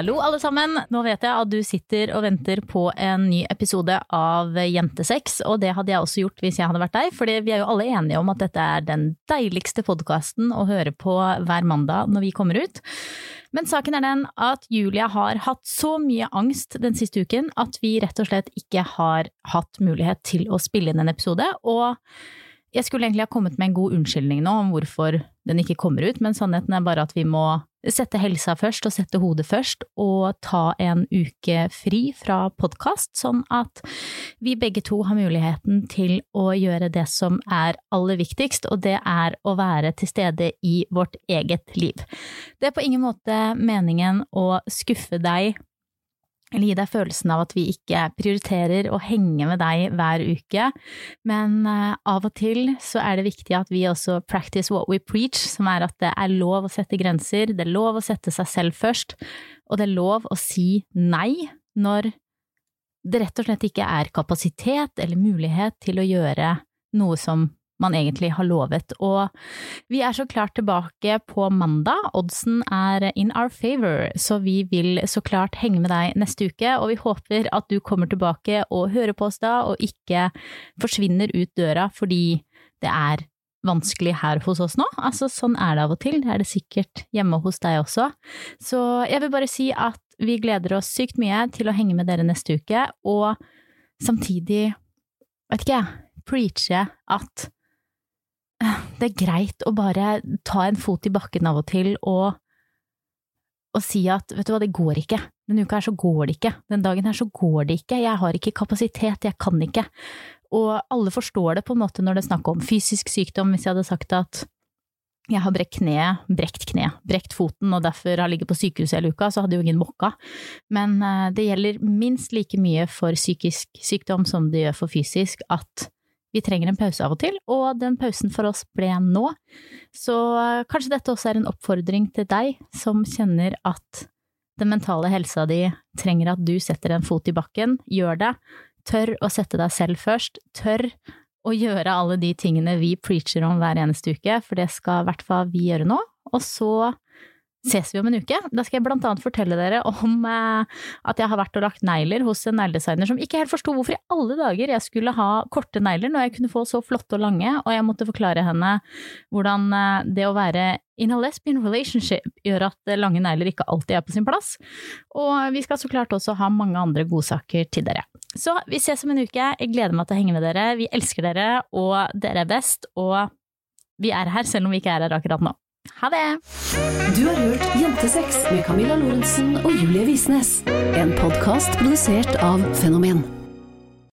Hallo alle sammen! Nå vet jeg at du sitter og venter på en ny episode av Jentesex, og det hadde jeg også gjort hvis jeg hadde vært deg, for vi er jo alle enige om at dette er den deiligste podkasten å høre på hver mandag når vi kommer ut. Men saken er den at Julia har hatt så mye angst den siste uken at vi rett og slett ikke har hatt mulighet til å spille inn en episode, og jeg skulle egentlig ha kommet med en god unnskyldning nå om hvorfor den ikke kommer ut, men sannheten er bare at vi må sette helsa først og sette hodet først, og ta en uke fri fra podkast, sånn at vi begge to har muligheten til å gjøre det som er aller viktigst, og det er å være til stede i vårt eget liv. Det er på ingen måte meningen å skuffe deg eller gi deg følelsen av at vi ikke prioriterer å henge med deg hver uke, men uh, av og til så er det viktig at vi også practice what we preach, som er at det er lov å sette grenser, det er lov å sette seg selv først, og det er lov å si nei når det rett og slett ikke er kapasitet eller mulighet til å gjøre noe som man egentlig har lovet. Og vi er så klart tilbake på mandag. Oddsen er in our favor, så vi vil så klart henge med deg neste uke. Og vi håper at du kommer tilbake og hører på oss da, og ikke forsvinner ut døra fordi det er vanskelig her hos oss nå. Altså, sånn er det av og til. Det er det sikkert hjemme hos deg også. Så jeg vil bare si at vi gleder oss sykt mye til å henge med dere neste uke, og samtidig, vet ikke jeg, preache at det er greit å bare ta en fot i bakken av og til og, og si at vet du hva, det går ikke. Denne uka her så går det ikke. Den dagen her så går det ikke. Jeg har ikke kapasitet, jeg kan ikke. Og alle forstår det på en måte når det er snakk om fysisk sykdom. Hvis jeg hadde sagt at jeg har brekt kneet, brekt kne, brekt foten og derfor har ligget på sykehuset hele uka, så hadde jo ingen mokka. Men eh, det gjelder minst like mye for psykisk sykdom som det gjør for fysisk, at vi trenger en pause av og til, og den pausen for oss ble nå. Så eh, kanskje dette også er en oppfordring til deg som kjenner at den mentale helsa di trenger at du setter en fot i bakken. Gjør det. Tør å sette deg selv først. Tør å gjøre alle de tingene vi preacher om hver eneste uke, for det skal i hvert fall vi gjøre nå. Og så ses vi om en uke. Da skal jeg blant annet fortelle dere om eh, at jeg har vært og lagt negler hos en negledesigner som ikke helt forsto hvorfor i alle dager jeg skulle ha korte negler når jeg kunne få så flotte og lange, og jeg måtte forklare henne hvordan eh, det å være in a lesbian relationship gjør at lange negler ikke alltid er på sin plass. Og vi skal så klart også ha mange andre godsaker til dere. Så vi ses om en uke. Jeg gleder meg til å henge med dere. Vi elsker dere, og dere er best. Og vi er her selv om vi ikke er her akkurat nå. Ha det! Du har hørt Jentesex med Camilla Lorentzen og Julie Visnes. En podkast produsert av Fenomen.